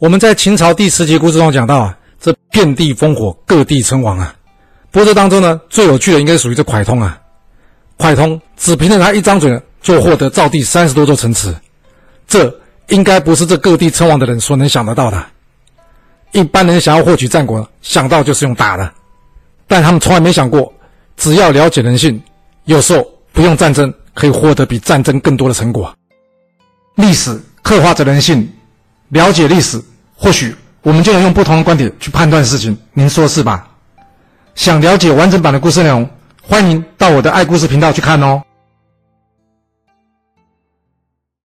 我们在秦朝第十集故事中讲到啊，这遍地烽火，各地称王啊。不过这当中呢，最有趣的应该属于这蒯通啊。蒯通只凭着他一张嘴，就获得赵地三十多座城池，这应该不是这各地称王的人所能想得到的。一般人想要获取战果，想到就是用打的，但他们从来没想过，只要了解人性，有时候不用战争，可以获得比战争更多的成果。历史刻画着人性，了解历史。或许我们就能用不同的观点去判断事情，您说是吧？想了解完整版的故事内容，欢迎到我的爱故事频道去看哦。